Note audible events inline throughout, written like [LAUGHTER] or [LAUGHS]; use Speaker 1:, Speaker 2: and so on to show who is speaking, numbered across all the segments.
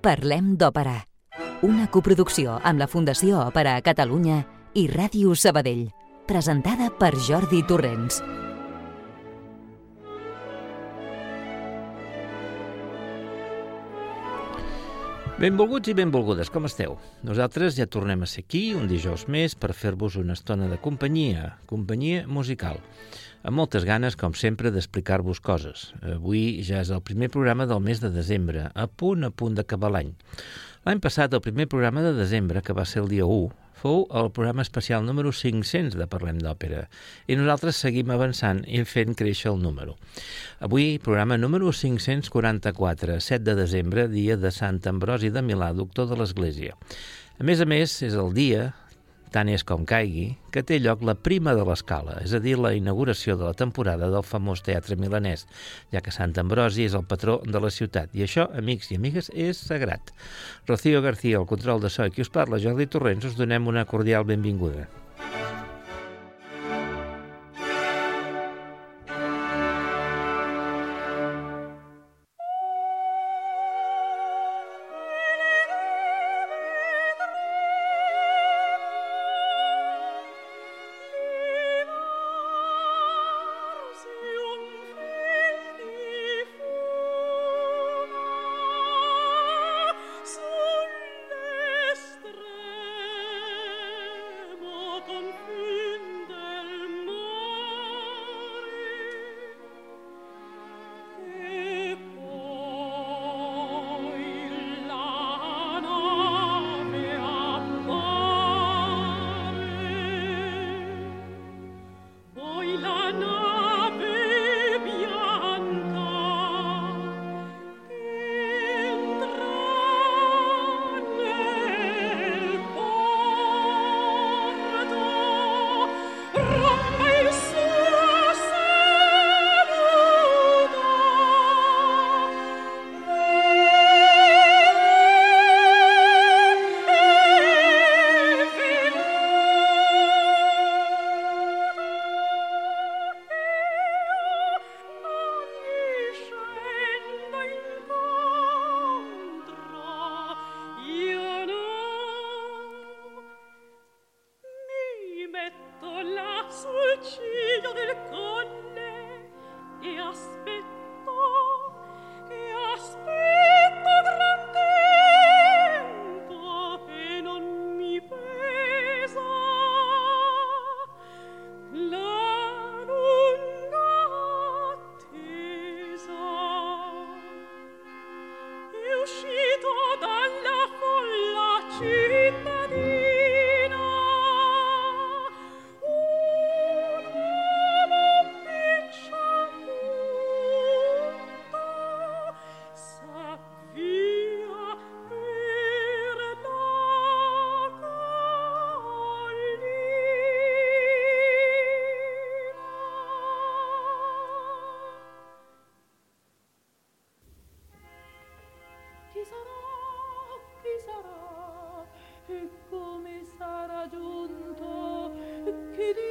Speaker 1: Parlem d'Òpera, una coproducció amb la Fundació Òpera a Catalunya i Ràdio Sabadell, presentada per Jordi Torrents.
Speaker 2: Benvolguts i benvolgudes, com esteu? Nosaltres ja tornem a ser aquí un dijous més per fer-vos una estona de companyia, companyia musical, amb moltes ganes, com sempre, d'explicar-vos coses. Avui ja és el primer programa del mes de desembre, a punt a punt d'acabar l'any. L'any passat, el primer programa de desembre, que va ser el dia 1, fou el programa especial número 500 de Parlem d'Òpera i nosaltres seguim avançant i fent créixer el número. Avui, programa número 544, 7 de desembre, dia de Sant Ambrosi de Milà, doctor de l'Església. A més a més, és el dia tant és com caigui, que té lloc la prima de l'escala, és a dir, la inauguració de la temporada del famós teatre milanès, ja que Sant Ambrosi és el patró de la ciutat, i això, amics i amigues, és sagrat. Rocío García, el control de so i qui us parla, Jordi Torrents, us donem una cordial benvinguda. pity.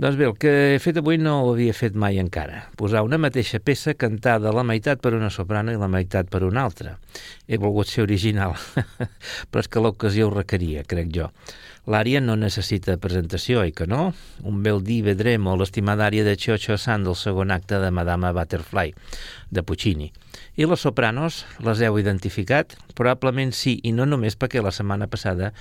Speaker 3: Doncs bé, el que he fet avui no ho havia fet mai encara. Posar una mateixa peça cantada la meitat per una soprano i la meitat per una altra. He volgut ser original, [LAUGHS] però és que l'ocasió ho requeria, crec jo. L'àrea no necessita presentació, i que no? Un bel di vedremo l'estimada àrea de Cho San del segon acte de Madama Butterfly, de Puccini. I les sopranos les heu identificat? Probablement sí, i no només perquè la setmana passada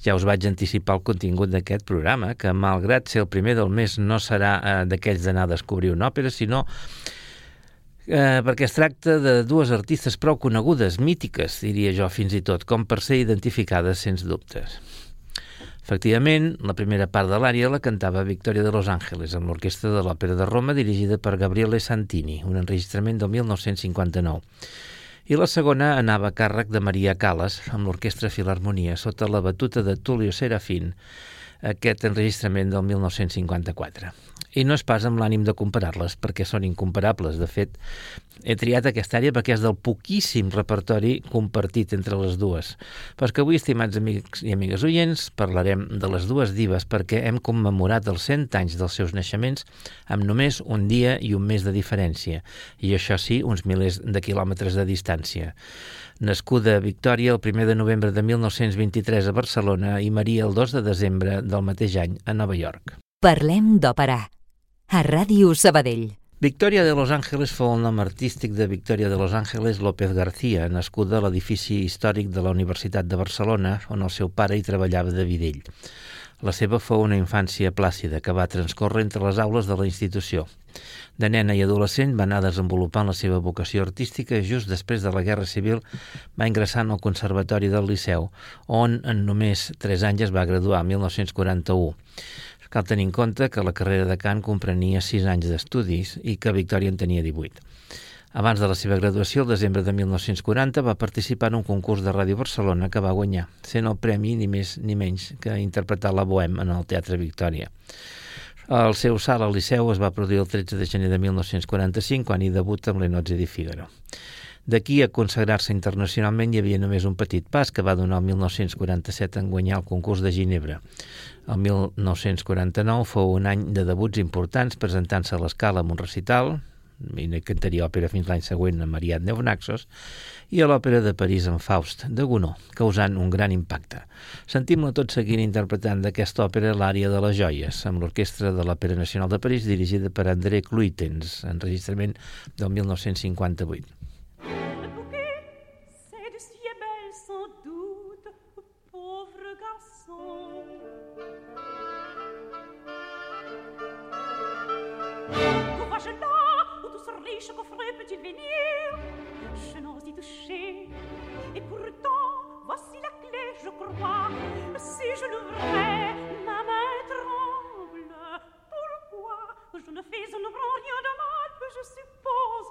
Speaker 3: ja us vaig anticipar el contingut d'aquest programa, que malgrat ser el primer del mes no serà eh, d'aquells d'anar a descobrir una òpera, sinó eh, perquè es tracta de dues artistes prou conegudes, mítiques, diria jo fins i tot, com per ser identificades sens dubtes. Efectivament, la primera part de l'àrea la cantava Victoria de Los Ángeles amb l'Orquestra de l'Òpera de Roma dirigida per Gabriele Santini, un enregistrament del 1959. I la segona anava a càrrec de Maria Calas amb l'Orquestra Filarmonia sota la batuta de Tullio Serafín, aquest enregistrament del 1954. I no és pas amb l'ànim de comparar-les, perquè són incomparables. De fet, he triat aquesta àrea perquè és del poquíssim repertori compartit entre les dues. Però que avui, estimats amics i amigues oients, parlarem de les dues divas perquè hem commemorat els 100 anys dels seus naixements amb només un dia i un mes de diferència, i això sí, uns milers de quilòmetres de distància nascuda a Victòria el 1 de novembre de 1923 a Barcelona i Maria el 2 de desembre del mateix any a Nova York.
Speaker 1: Parlem d'òpera. A Ràdio Sabadell.
Speaker 3: Victòria de Los Ángeles fou el nom artístic de Victòria de Los Ángeles López García, nascuda a l'edifici històric de la Universitat de Barcelona, on el seu pare hi treballava de videll. La seva fou una infància plàcida que va transcórrer entre les aules de la institució. De nena i adolescent va anar desenvolupant la seva vocació artística i just després de la Guerra Civil va ingressar en el Conservatori del Liceu, on en només 3 anys es va graduar, 1941. Cal tenir en compte que la carrera de cant comprenia 6 anys d'estudis i que Victòria en tenia 18. Abans de la seva graduació, el desembre de 1940, va participar en un concurs de Ràdio Barcelona que va guanyar, sent el premi ni més ni menys que interpretar la Bohem en el Teatre Victòria. El seu salt al Liceu es va produir el 13 de gener de 1945, quan hi debuta amb l'Enotze di Figaro. D'aquí a consagrar-se internacionalment hi havia només un petit pas que va donar el 1947 en guanyar el concurs de Ginebra. El 1949 fou un any de debuts importants presentant-se a l'escala amb un recital, i no cantaria òpera fins l'any següent amb Mariat Neonaxos, i a l'òpera de París en Faust, de Gounod, causant un gran impacte. Sentim-la tot seguint interpretant d'aquesta òpera l'àrea de les joies, amb l'Orquestra de l'Òpera Nacional de París dirigida per André Cluitens, enregistrament del 1958.
Speaker 2: Du war schon da, und du sorriches qu'au frais peut-il venir Je n'ose y toucher, et pourtant, voici la clé, je crois. Si je l'ouvrais, ma main tremble. Pourquoi je ne fais en ouvrant rien de mal, je suppose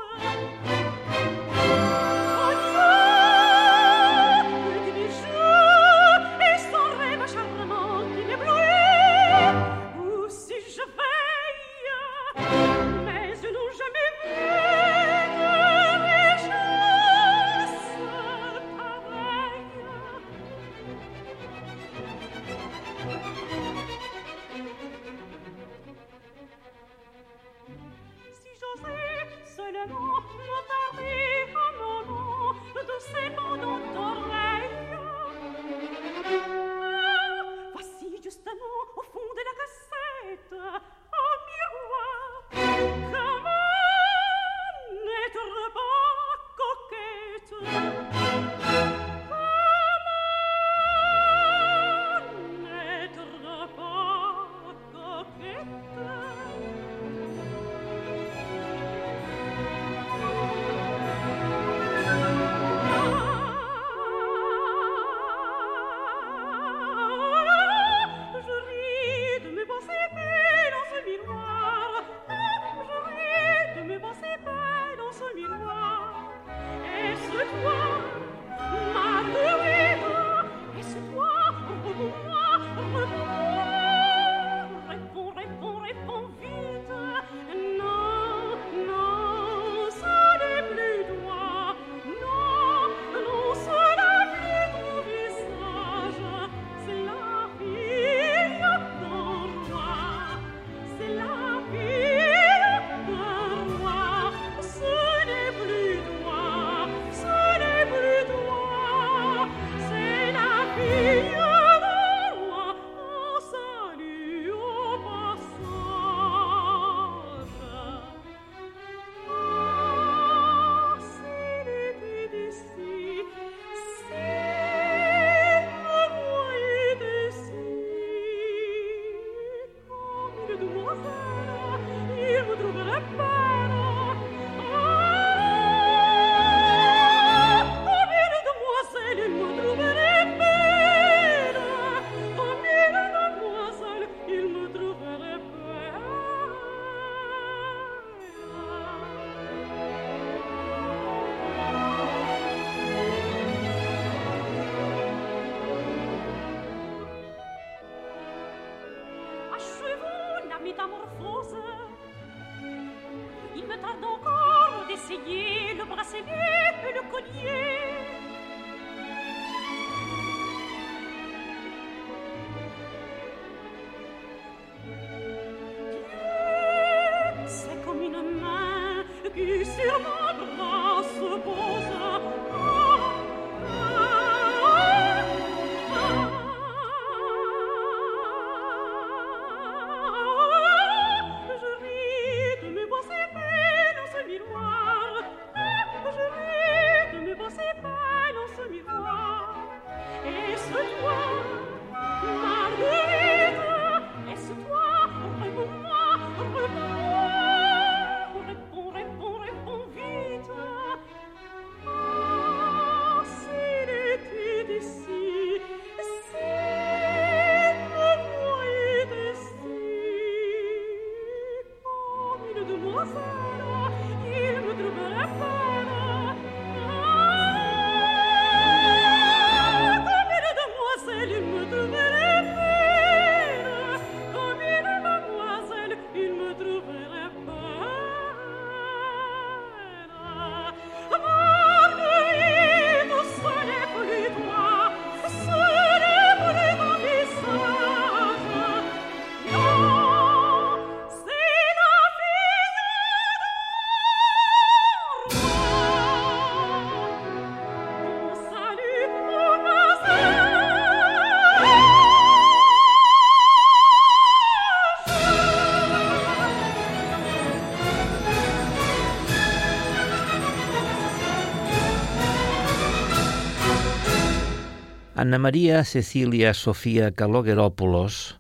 Speaker 3: Anna Maria Cecilia Sofia Calogeropoulos,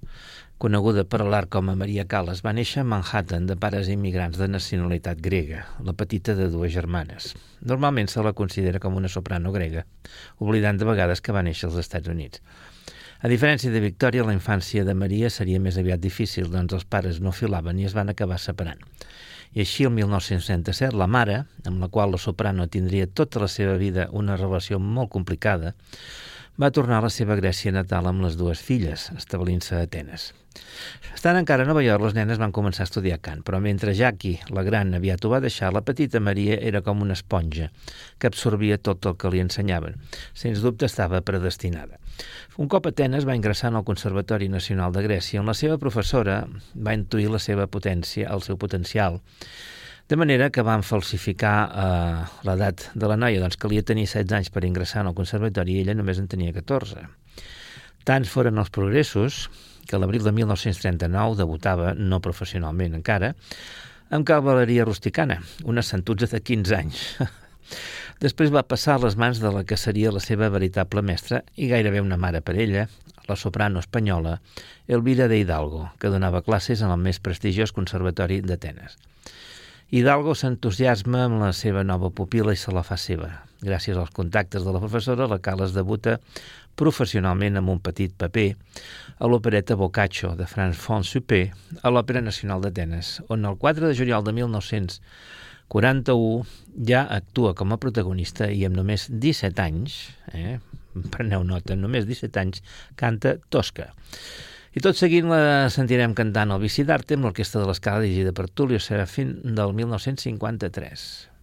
Speaker 3: coneguda per l'art com a Maria Callas, va néixer a Manhattan de pares immigrants de nacionalitat grega, la petita de dues germanes. Normalment se la considera com una soprano grega, oblidant de vegades que va néixer als Estats Units. A diferència de Victòria, la infància de Maria seria més aviat difícil, doncs els pares no filaven i es van acabar separant. I així, el 1937, la mare, amb la qual la soprano tindria tota la seva vida una relació molt complicada, va tornar a la seva Grècia natal amb les dues filles, establint-se a Atenes. Estant encara a Nova York, les nenes van començar a estudiar cant, però mentre Jackie, la gran, aviat ho va deixar, la petita Maria era com una esponja que absorbia tot el que li ensenyaven. Sens dubte estava predestinada. Un cop a Atenes va ingressar en el Conservatori Nacional de Grècia, on la seva professora va intuir la seva potència, el seu potencial, de manera que van falsificar eh, l'edat de la noia, doncs calia tenir 16 anys per ingressar en el conservatori i ella només en tenia 14. Tants foren els progressos que l'abril de 1939 debutava, no professionalment encara, amb cavalleria rusticana, una sentutza de 15 anys. [LAUGHS] Després va passar a les mans de la que seria la seva veritable mestra i gairebé una mare per ella, la soprano espanyola Elvira de Hidalgo, que donava classes en el més prestigiós conservatori d'Atenes. Hidalgo s'entusiasma amb la seva nova pupila i se la fa seva. Gràcies als contactes de la professora, la Cales debuta professionalment amb un petit paper a l'opereta Boccaccio de Franz Suppé a l'Òpera Nacional d'Atenes, on el 4 de juliol de 1941 ja actua com a protagonista i amb només 17 anys, eh, preneu nota, només 17 anys, canta Tosca. I tot seguint la sentirem cantant el Bici d'Arte amb l'Orquestra de l'Escala dirigida per Tulio Serafín del 1953.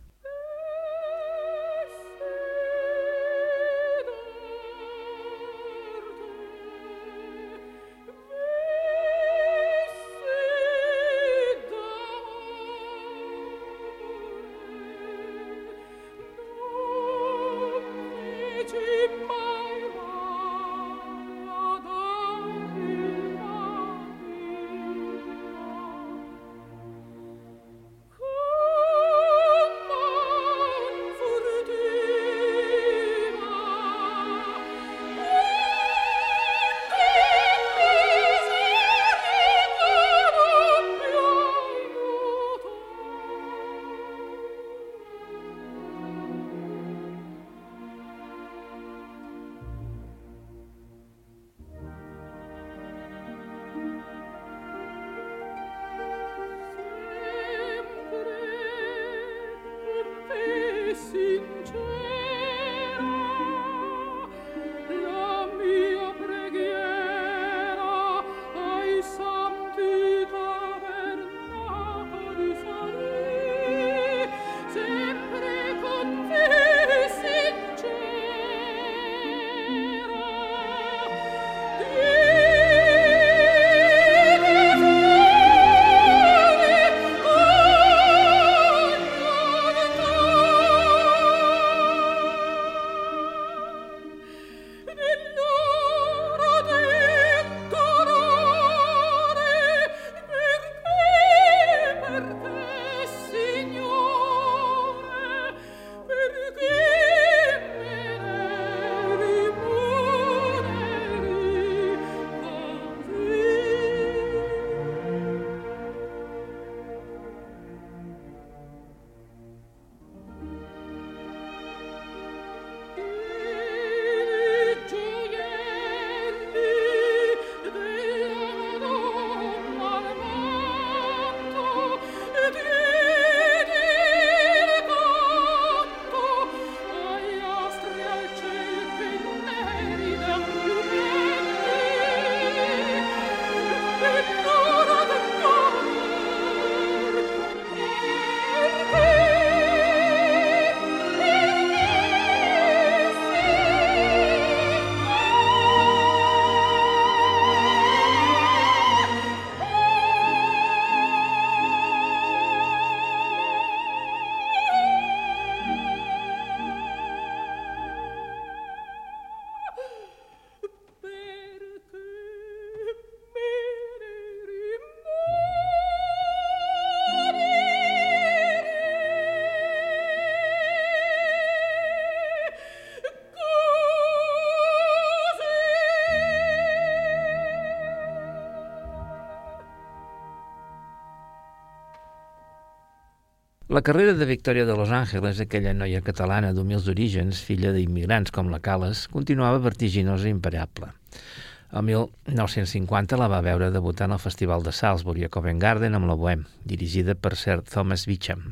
Speaker 3: La carrera de Victòria de Los Ángeles, aquella noia catalana d'humils orígens, filla d'immigrants com la Cales, continuava vertiginosa i imparable. El 1950 la va veure debutant al Festival de Salisbury a Covent Garden amb la Bohème, dirigida per Sir Thomas Beecham.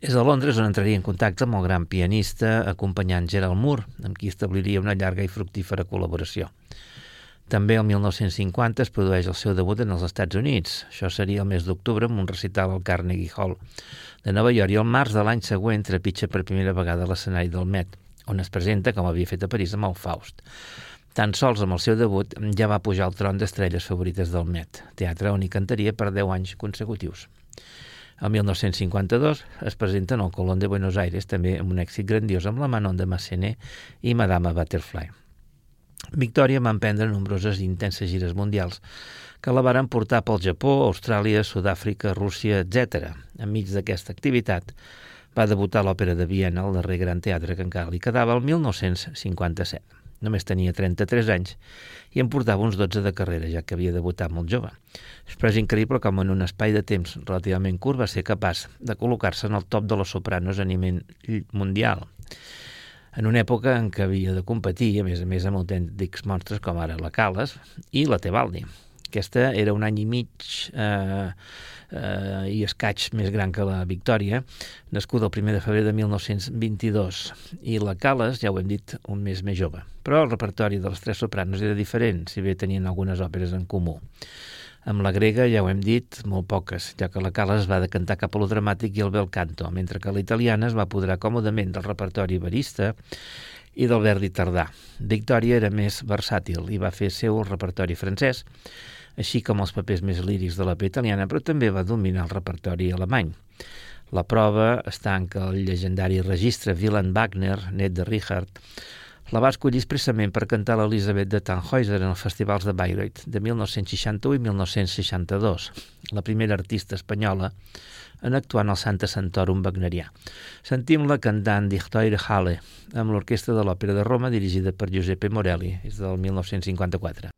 Speaker 3: És a Londres on entraria en contacte amb el gran pianista acompanyant Gerald Moore, amb qui establiria una llarga i fructífera col·laboració. També el 1950 es produeix el seu debut en els Estats Units. Això seria el mes d'octubre amb un recital al Carnegie Hall de Nova York i el març de l'any següent trepitja per primera vegada l'escenari del Met, on es presenta, com havia fet a París, amb el Faust. Tan sols amb el seu debut ja va pujar al tron d'estrelles favorites del Met, teatre on hi cantaria per 10 anys consecutius. El 1952 es presenta en el Colón de Buenos Aires, també amb un èxit grandiós amb la Manon de Massenet i Madame Butterfly. Victòria va emprendre nombroses i intenses gires mundials que la varen portar pel Japó, Austràlia, Sud-àfrica, Rússia, etc. Enmig d'aquesta activitat va debutar l'Òpera de Viena, el darrer gran teatre que encara li quedava, el 1957. Només tenia 33 anys i en portava uns 12 de carrera, ja que havia debutat molt jove. Però és increïble com en un espai de temps relativament curt va ser capaç de col·locar-se en el top de les sopranos a nivell mundial en una època en què havia de competir, a més a més, amb autèntics monstres com ara la Cales i la Tebaldi. Aquesta era un any i mig eh, eh, i escaig més gran que la Victòria, nascuda el 1 de febrer de 1922, i la Cales, ja ho hem dit, un mes més jove. Però el repertori de les tres sopranos era diferent, si bé tenien algunes òperes en comú. Amb la grega, ja ho hem dit, molt poques, ja que la Cala es va decantar cap a lo dramàtic i el bel canto, mentre que la italiana es va apoderar còmodament del repertori barista i del Verdi tardà. Victòria era més versàtil i va fer seu el repertori francès, així com els papers més lírics de la italiana, però també va dominar el repertori alemany. La prova està en que el llegendari registre Wilhelm Wagner, net de Richard, la va escollir expressament per cantar l'Elisabet de Tannhäuser en els festivals de Bayreuth de 1961 i 1962, la primera artista espanyola en actuar en el Santa Santorum wagnerià. Sentim-la cantant Teure Halle amb l'Orquestra de l'Òpera de Roma dirigida per Giuseppe Morelli, és del 1954.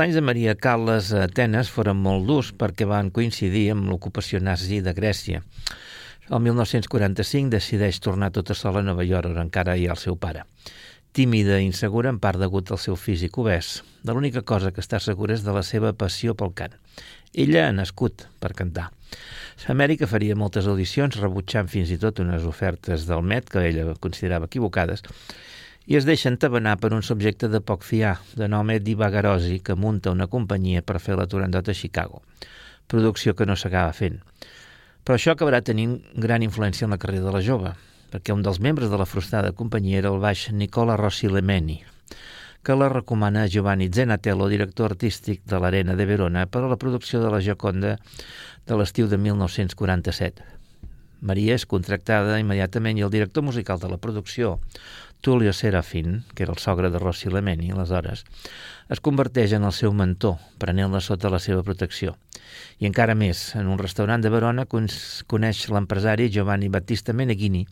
Speaker 3: Anys de Maria Callas a Atenes foren molt durs perquè van coincidir amb l'ocupació nazi de Grècia. El 1945 decideix tornar tota sola a Nova York, on encara hi ha el seu pare. Tímida i insegura, en part degut al seu físic obès. De l'única cosa que està segura és de la seva passió pel cant. Ella ha nascut per cantar. Amèrica faria moltes audicions, rebutjant fins i tot unes ofertes del Met que ella considerava equivocades, i es deixa entabanar per un subjecte de poc fiar, de nom Eddie Bagarosi, que munta una companyia per fer la Turandot a Chicago, producció que no s'acaba fent. Però això acabarà tenint gran influència en la carrera de la jove, perquè un dels membres de la frustrada companyia era el baix Nicola Rossi Lemeni, que la recomana Giovanni Zenatello, director artístic de l'Arena de Verona, per a la producció de la Joconda de l'estiu de 1947. Maria és contractada immediatament i el director musical de la producció, Tullio Serafin, que era el sogre de Rossi Lemeni, aleshores, es converteix en el seu mentor, prenent-la sota la seva protecció. I encara més, en un restaurant de Verona coneix l'empresari Giovanni Battista Meneghini,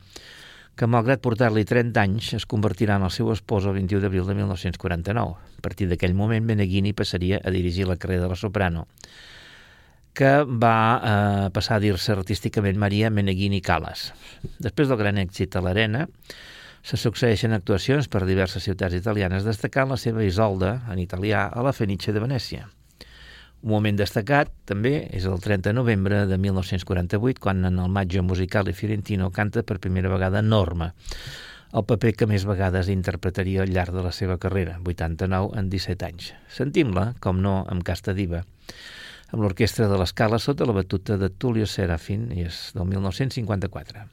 Speaker 3: que malgrat portar-li 30 anys es convertirà en el seu espòs el 21 d'abril de 1949. A partir d'aquell moment, Meneghini passaria a dirigir la carrera de la soprano, que va eh, passar a dir-se artísticament Maria Meneghini Calas. Després del gran èxit a l'Arena, se succeeixen actuacions per diverses ciutats italianes, destacant la seva Isolda, en italià, a la Fenice de Venècia. Un moment destacat, també, és el 30 de novembre de 1948, quan en el Maggio Musicale Fiorentino canta per primera vegada Norma, el paper que més vegades interpretaria al llarg de la seva carrera, 89 en 17 anys. Sentim-la, com no, amb casta diva, amb l'orquestra de l'Escala sota la batuta de Tullio Serafin, i és del 1954.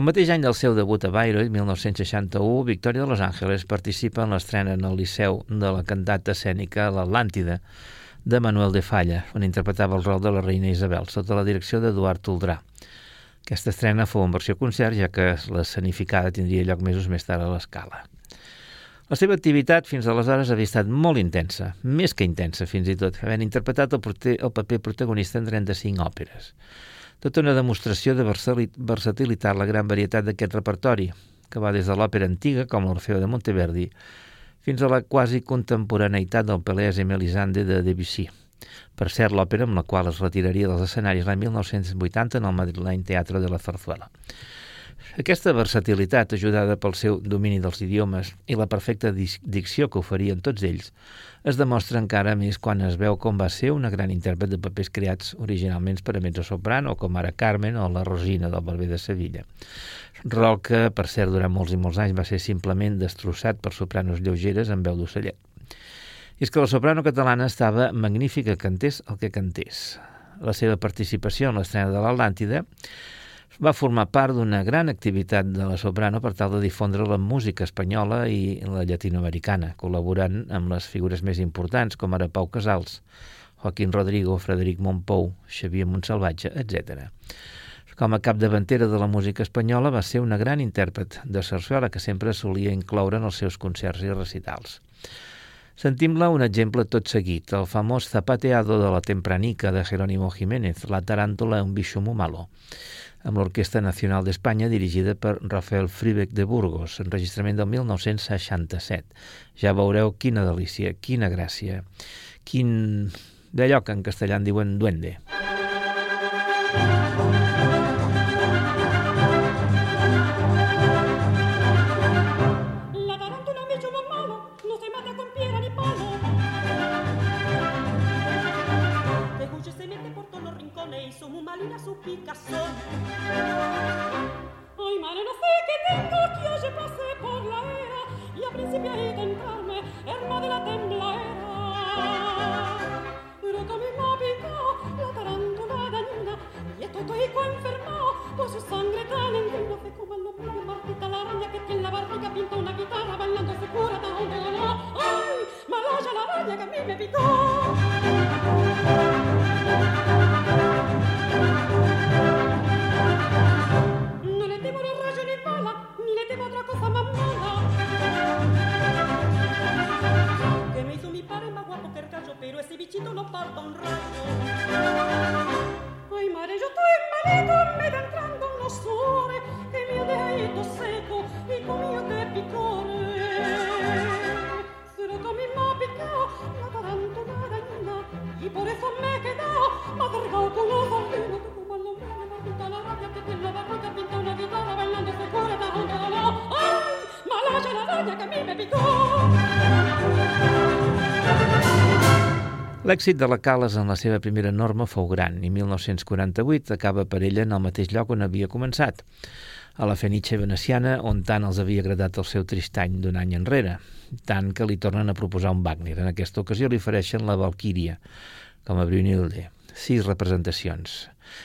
Speaker 3: El mateix any del seu debut a Bayreuth, 1961, Victòria de Los Angeles participa en l'estrena en el Liceu de la cantata escènica L'Atlàntida, de Manuel de Falla, on interpretava el rol de la reina Isabel, sota la direcció d'Eduard Toldrà. Aquesta estrena fou en versió concert, ja que l'escenificada tindria lloc mesos més tard a l'escala. La seva activitat fins aleshores havia estat molt intensa, més que intensa fins i tot, havent interpretat el, el paper protagonista en 35 òperes. Tota una demostració de versatilitat la gran varietat d'aquest repertori, que va des de l'òpera antiga, com l'Orfeo de Monteverdi, fins a la quasi contemporaneïtat del Pelés i Melisande de Debussy. Per cert, l'òpera amb la qual es retiraria dels escenaris l'any 1980 en el madrileny Teatre de la Zarzuela. Aquesta versatilitat, ajudada pel seu domini dels idiomes i la perfecta dicció que oferien tots ells, es demostra encara més quan es veu com va ser una gran intèrpret de papers creats originalment per a mezzo-soprano, com ara Carmen o la Rosina del Barber de Sevilla. Rol que, per cert, durant molts i molts anys va ser simplement destrossat per sopranos lleugeres amb veu d'ocellet. I és que la soprano catalana estava magnífica cantés el que cantés. La seva participació en l'estrena de l'Atlàntida va formar part d'una gran activitat de la soprano per tal de difondre la música espanyola i la llatinoamericana, col·laborant amb les figures més importants com ara Pau Casals, Joaquín Rodrigo, Frederic Montpou, Xavier Montsalvatge, etc. Com a capdavantera de la música espanyola va ser una gran intèrpret de sarsuela que sempre solia incloure en els seus concerts i recitals. Sentim-la un exemple tot seguit, el famós Zapateado de la Tempranica de Jerónimo Jiménez, la taràntula un bicho muy malo amb l'Orquestra Nacional d'Espanya dirigida per Rafael Fribeck de Burgos, enregistrament del 1967. Ja veureu quina delícia, quina gràcia, quin... d'allò que en castellà en diuen duende.
Speaker 2: su picazón. Ay, madre, no sé qué tengo, que hoy pasé por la era y al principio ahí tentarme, herma de la tembladera. Pero que a mí me ha picado la tarántula dañina y estoy todo enfermado por pues su sangre tan en No sé cómo el nombre de Martita la araña que tiene en la barriga pinta una guitarra bailando se cura tan Ay, malaya la araña que a mí me picó.
Speaker 3: L'èxit de la Cales en la seva primera norma fou gran i 1948 acaba per ella en el mateix lloc on havia començat, a la Fenice veneciana, on tant els havia agradat el seu tristany d'un any enrere, tant que li tornen a proposar un Wagner. En aquesta ocasió li ofereixen la Valquíria, com a Brunilde, sis representacions,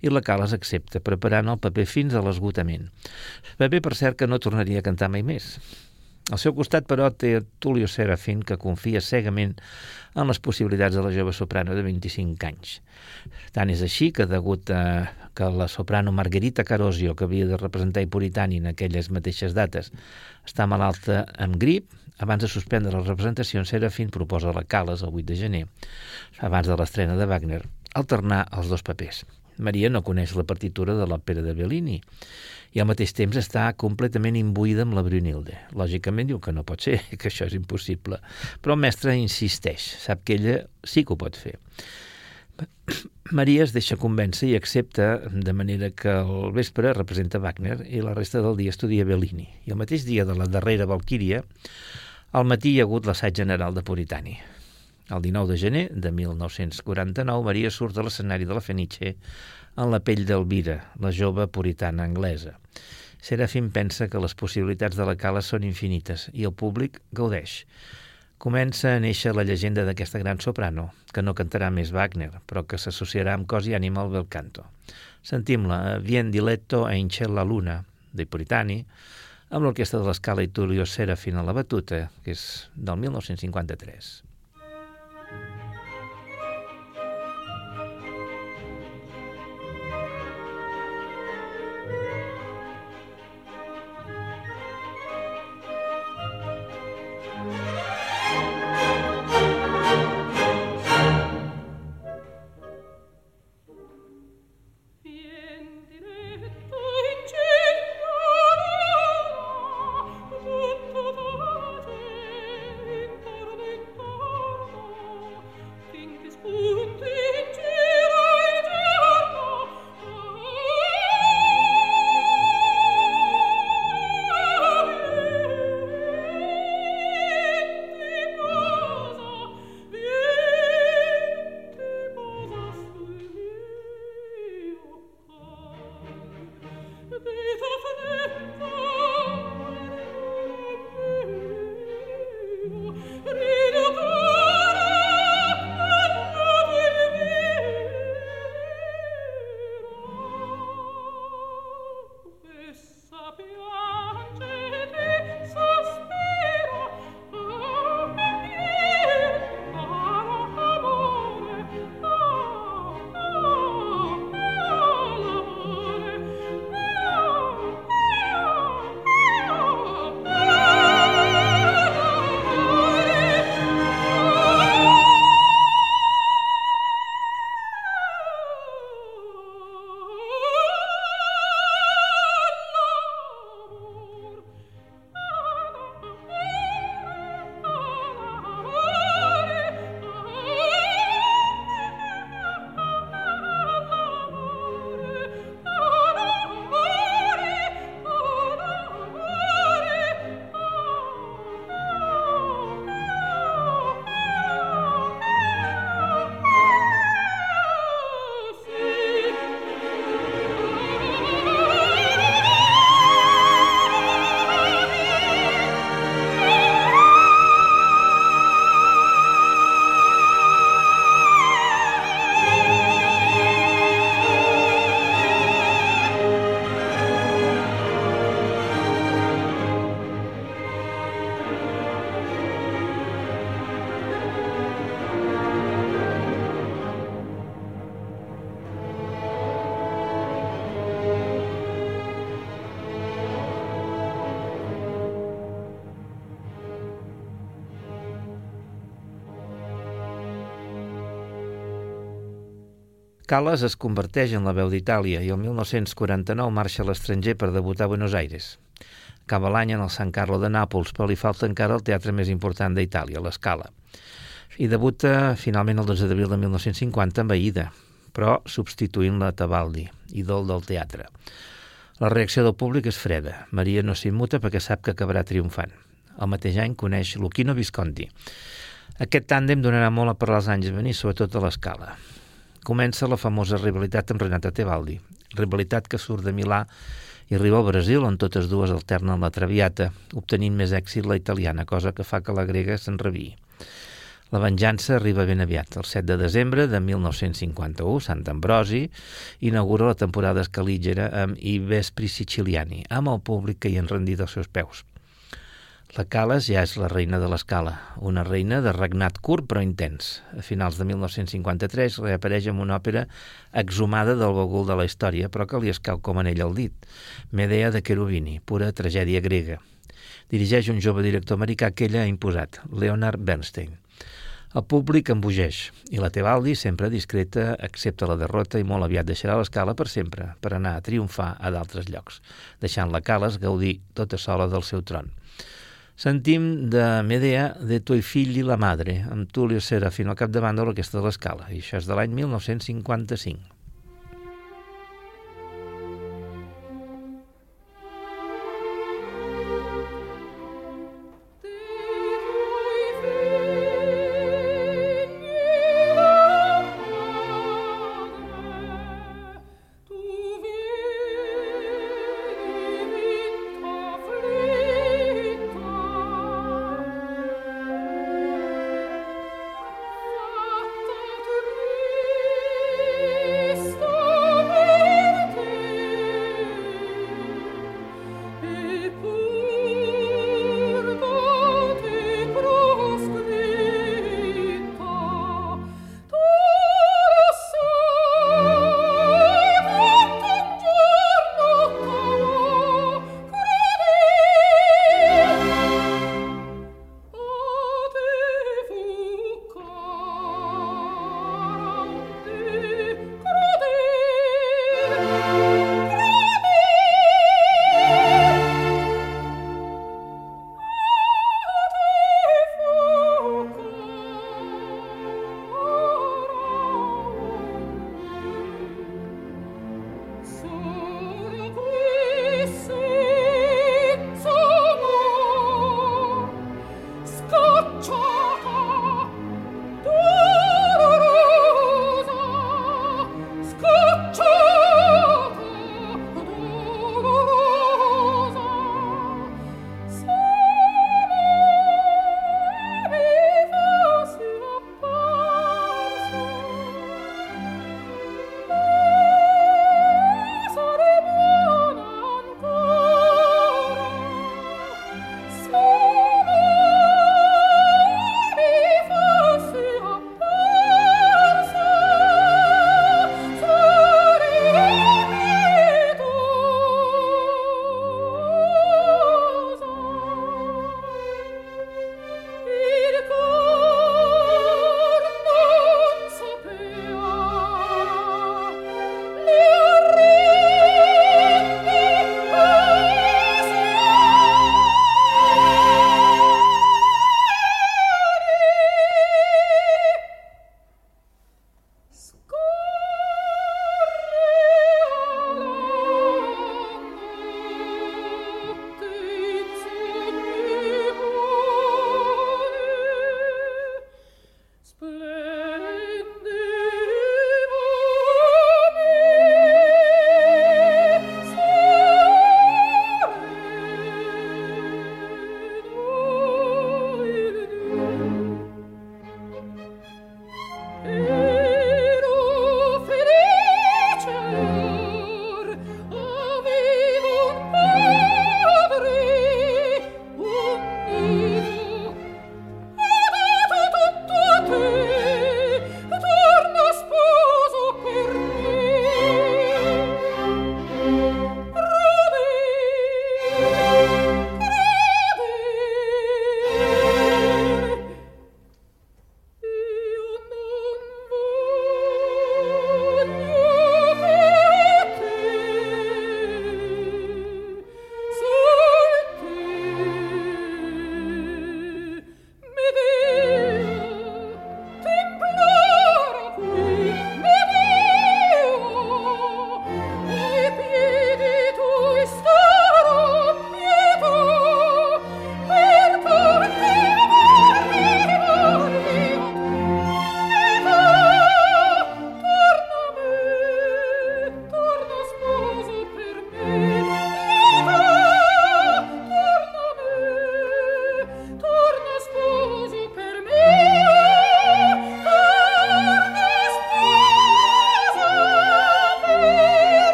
Speaker 3: i la Cales accepta, preparant el paper fins a l'esgotament. Paper, per cert, que no tornaria a cantar mai més. Al seu costat, però, té Tulio Serafín, que confia cegament en les possibilitats de la jove soprano de 25 anys. Tant és així que, degut a que la soprano Margarita Carosio, que havia de representar Ipuritani en aquelles mateixes dates, està malalta amb grip, abans de suspendre les representacions, Serafín proposa la Cales, el 8 de gener, abans de l'estrena de Wagner, alternar els dos papers. Maria no coneix la partitura de l'òpera de Bellini i al mateix temps està completament imbuïda amb la Brunilde. Lògicament diu que no pot ser, [LAUGHS] que això és impossible. Però el mestre insisteix, sap que ella sí que ho pot fer. [COUGHS] Maria es deixa convèncer i accepta, de manera que el vespre representa Wagner i la resta del dia estudia Bellini. I el mateix dia de la darrera Valquíria, al matí hi ha hagut l'assaig general de Puritani. El 19 de gener de 1949, Maria surt de l'escenari de la Fenice en la pell d'Elvira, la jove puritana anglesa. Serafim pensa que les possibilitats de la cala són infinites i el públic gaudeix. Comença a néixer la llegenda d'aquesta gran soprano, que no cantarà més Wagner, però que s'associarà amb cos i ànima al bel canto. Sentim-la, Vien diletto a Inchel la luna, dei Puritani, amb l'orquestra de l'Escala i Tulio Serafin a la batuta, que és del 1953. Calas es converteix en la veu d'Itàlia i el 1949 marxa a l'estranger per debutar a Buenos Aires. Acaba l'any en el San Carlo de Nàpols, però li falta encara el teatre més important d'Itàlia, l'Escala. I debuta finalment el 12 d'abril de 1950 amb Aida, però substituint la Tabaldi, ídol del teatre. La reacció del públic és freda. Maria no s'immuta perquè sap que acabarà triomfant. El mateix any coneix Luchino Visconti. Aquest tàndem donarà molt a parlar els anys a venir, sobretot a l'escala comença la famosa rivalitat amb Renata Tebaldi, rivalitat que surt de Milà i arriba al Brasil, on totes dues alternen la Traviata, obtenint més èxit la italiana, cosa que fa que la grega s'enreviï. La venjança arriba ben aviat. El 7 de desembre de 1951, Sant Ambrosi inaugura la temporada escalígera amb I Vespri Siciliani, amb el públic que hi han rendit els seus peus. La Cales ja és la reina de l'escala, una reina de regnat curt però intens. A finals de 1953 reapareix amb una òpera exhumada del bagul de la història, però que li escau com en ell el dit. Medea de Cherubini, pura tragèdia grega. Dirigeix un jove director americà que ella ha imposat, Leonard Bernstein. El públic embogeix i la Tebaldi, sempre discreta, accepta la derrota i molt aviat deixarà l'escala per sempre, per anar a triomfar a d'altres llocs, deixant la Cales gaudir tota sola del seu tron. Sentim de Medea de Tuoi figli la madre, amb Tullio Serafino al capdavant de l'Orquestra de l'Escala, i això és de l'any 1955.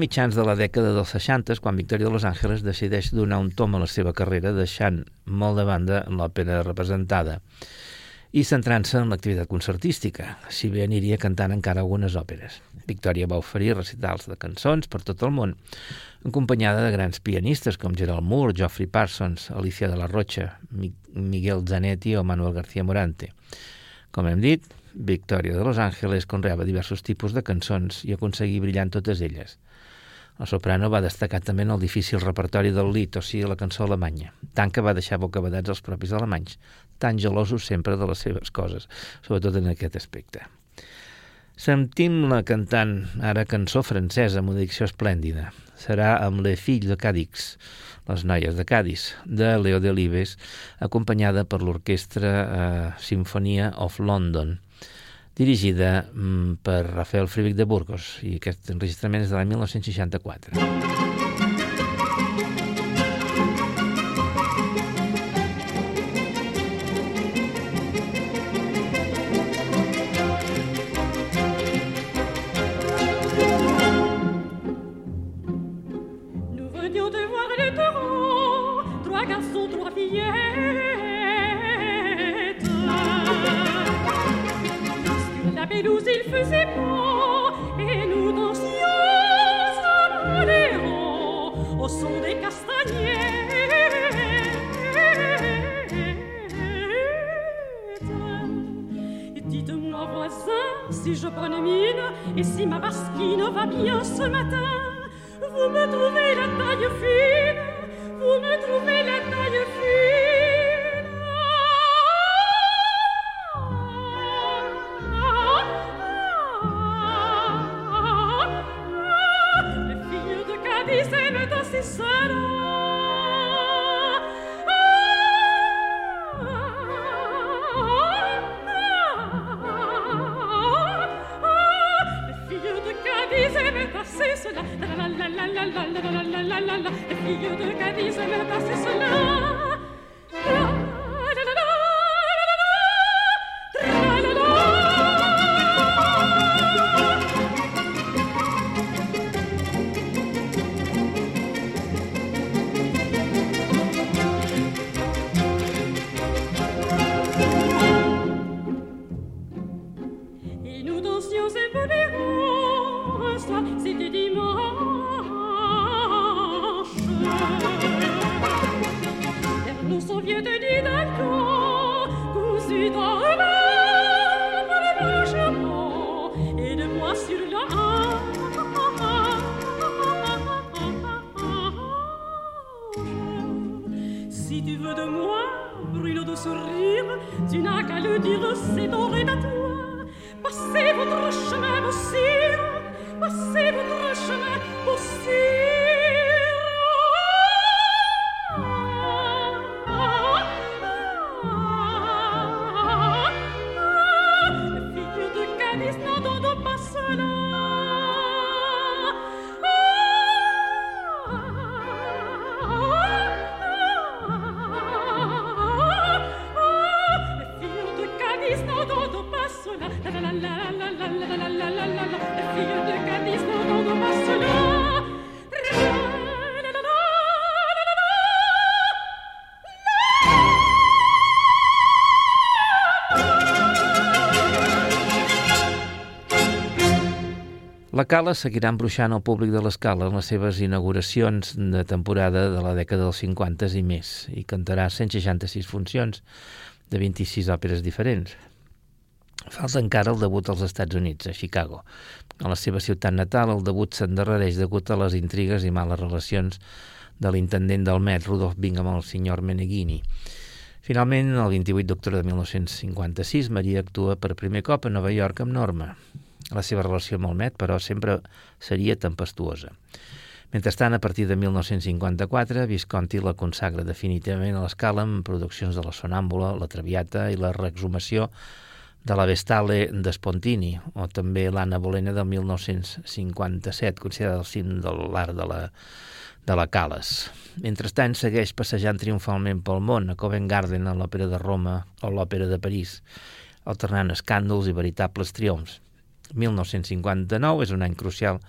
Speaker 2: Mitjans de la dècada dels 60 quan Victoria de Los Angeles decideix donar un tom a la seva carrera deixant molt de banda l'òpera representada i centrant-se en l'activitat concertística, si bé aniria cantant encara algunes òperes. Victòria va oferir recitals de cançons per tot el món, acompanyada de grans pianistes com Gerald Moore, Geoffrey Parsons, Alicia de la Rocha, Miguel Zanetti o Manuel García Morante. Com hem dit, Victòria de Los Angeles conreava diversos tipus de cançons i aconseguí brillar en totes elles. El soprano va destacar també en el difícil repertori del lit, o sigui, la cançó alemanya, tant que va deixar bocabadats els propis alemanys, tan gelosos sempre de les seves coses, sobretot en aquest aspecte. Sentim la cantant ara cançó francesa amb una dicció esplèndida. Serà amb Les Filles de Cadix, les noies de Cádiz, de Leo Delibes, acompanyada per l'orquestra eh, Sinfonia of London, dirigida mm, per Rafael Frivic de Burgos, i aquest enregistrament és de l'any 1964. sourire, tu n'as qu'à le dire, c'est ton. Cala seguirà embruixant el públic de l'Escala en les seves inauguracions de temporada de la dècada dels 50 i més i cantarà 166 funcions de 26 òperes diferents. Falta encara el debut als Estats Units, a Chicago. A la seva ciutat natal, el debut s'endarrereix degut a les intrigues i males relacions de l'intendent del Met, Rudolf Bing, amb el senyor Meneghini. Finalment, el 28 d'octubre de 1956, Maria actua per primer cop a Nova York amb Norma. La seva relació amb el Met, però, sempre seria tempestuosa. Mentrestant, a partir de 1954, Visconti la consagra definitivament a l'escala amb produccions de la Sonàmbula, la Traviata i la reexhumació de la Vestale de Spontini, o també l'Anna Bolena del 1957, considerada el cim de l'art de la, de la Cales. Mentrestant, segueix passejant triomfalment pel món, a Covent Garden, a l'Òpera de Roma o l'Òpera de París, alternant escàndols i veritables triomfs
Speaker 3: 1959 és un any crucial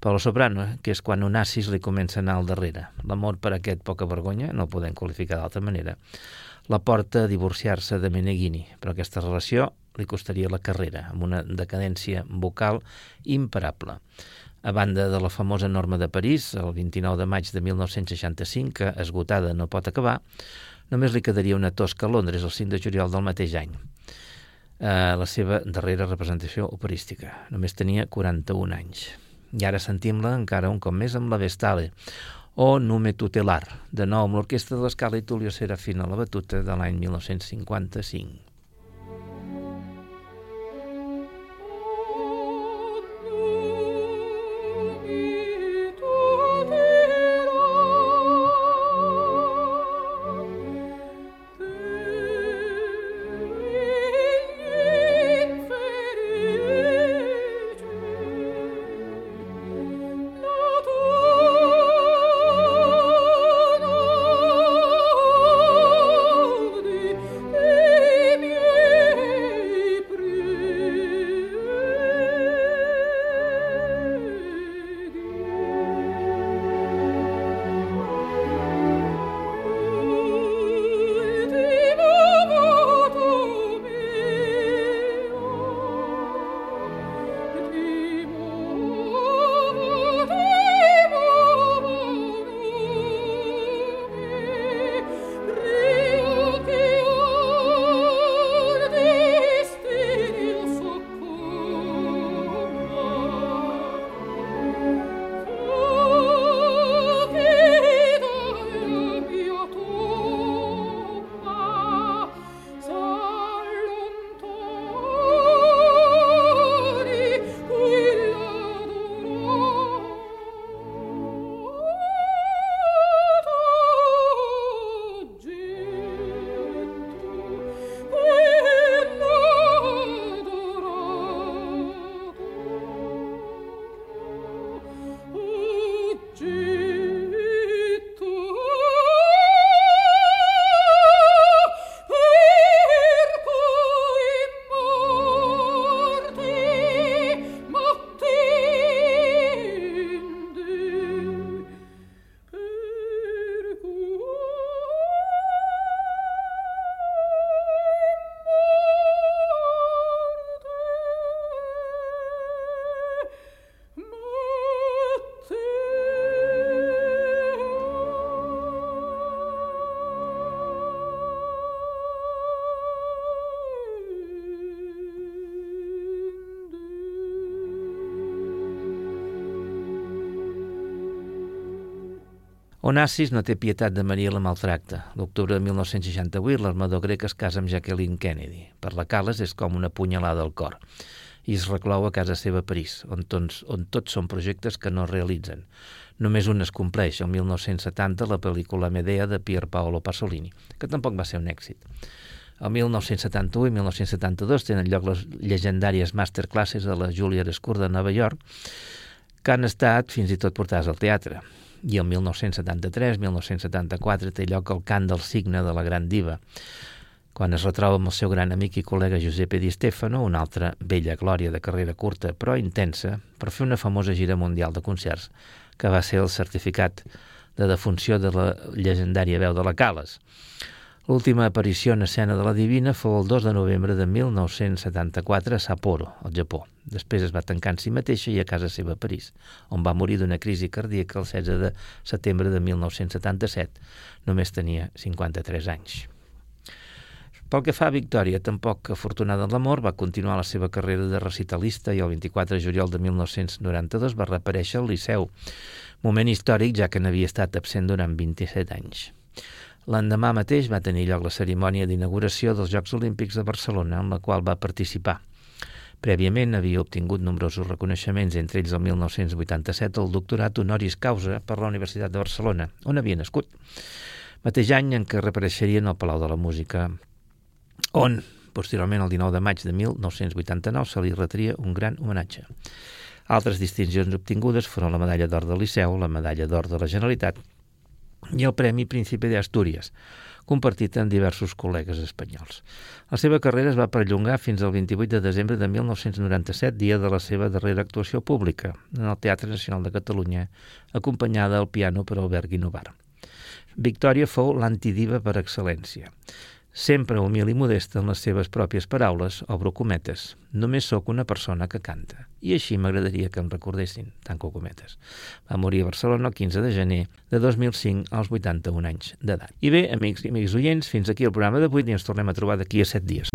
Speaker 3: per la soprano, que és quan Onassis li comença a anar al darrere. L'amor per aquest poca vergonya, no el podem qualificar d'altra manera, la porta a divorciar-se de Meneghini, però aquesta relació li costaria la carrera, amb una decadència vocal imparable. A banda de la famosa norma de París, el 29 de maig de 1965, que esgotada no pot acabar, només li quedaria una tosca a Londres el 5 de juliol del mateix any eh, la seva darrera representació operística. Només tenia 41 anys. I ara sentim-la encara un cop més amb la Vestale, o Nume Tutelar, de nou amb l'orquestra de l'escala i Tulio Serafina la batuta de l'any 1955. Onassis no té pietat de Maria la maltracta. L'octubre de 1968, l'armador grec es casa amb Jacqueline Kennedy. Per la Cales és com una punyalada al cor. I es reclou a casa seva a París, on, tons, on tots són projectes que no es realitzen. Només un es compleix, el 1970, la pel·lícula Medea de Pier Paolo Pasolini, que tampoc va ser un èxit. El 1971 i 1972 tenen lloc les llegendàries masterclasses de la Juilliard School de Nova York, que han estat fins i tot portades al teatre i el 1973-1974 té lloc el cant del signe de la gran diva, quan es retroba amb el seu gran amic i col·lega Giuseppe Di Stefano, una altra vella glòria de carrera curta però intensa, per fer una famosa gira mundial de concerts, que va ser el certificat de defunció de la llegendària veu de la Cales. L'última aparició en escena de la Divina fou el 2 de novembre de 1974 a Sapporo, al Japó. Després es va tancar en si mateixa i a casa seva a París, on va morir d'una crisi cardíaca el 16 de setembre de 1977. Només tenia 53 anys. Pel que fa a Victòria, tampoc afortunada en l'amor, va continuar la seva carrera de recitalista i el 24 de juliol de 1992 va reaparèixer al Liceu, moment històric ja que n'havia estat absent durant 27 anys. L'endemà mateix va tenir lloc la cerimònia d'inauguració dels Jocs Olímpics de Barcelona, en la qual va participar. Prèviament havia obtingut nombrosos reconeixements, entre ells el 1987 el doctorat honoris causa per la Universitat de Barcelona, on havia nascut. Mateix any en què reapareixerien al Palau de la Música, on, posteriorment, el 19 de maig de 1989, se li retria un gran homenatge. Altres distincions obtingudes foren la medalla d'or del Liceu, la medalla d'or de la Generalitat i el Premi Príncipe de Astúries, compartit amb diversos col·legues espanyols. La seva carrera es va perllongar fins al 28 de desembre de 1997, dia de la seva darrera actuació pública, en el Teatre Nacional de Catalunya, acompanyada al piano per Albert Guinovar. Victòria fou l'antidiva per excel·lència. Sempre humil i modesta en les seves pròpies paraules, obro cometes. Només sóc una persona que canta. I així m'agradaria que em recordessin, tanco cometes. Va morir a Barcelona el 15 de gener de 2005 als 81 anys d'edat. I bé, amics i amics oients, fins aquí el programa d'avui i ens tornem a trobar d'aquí a set dies.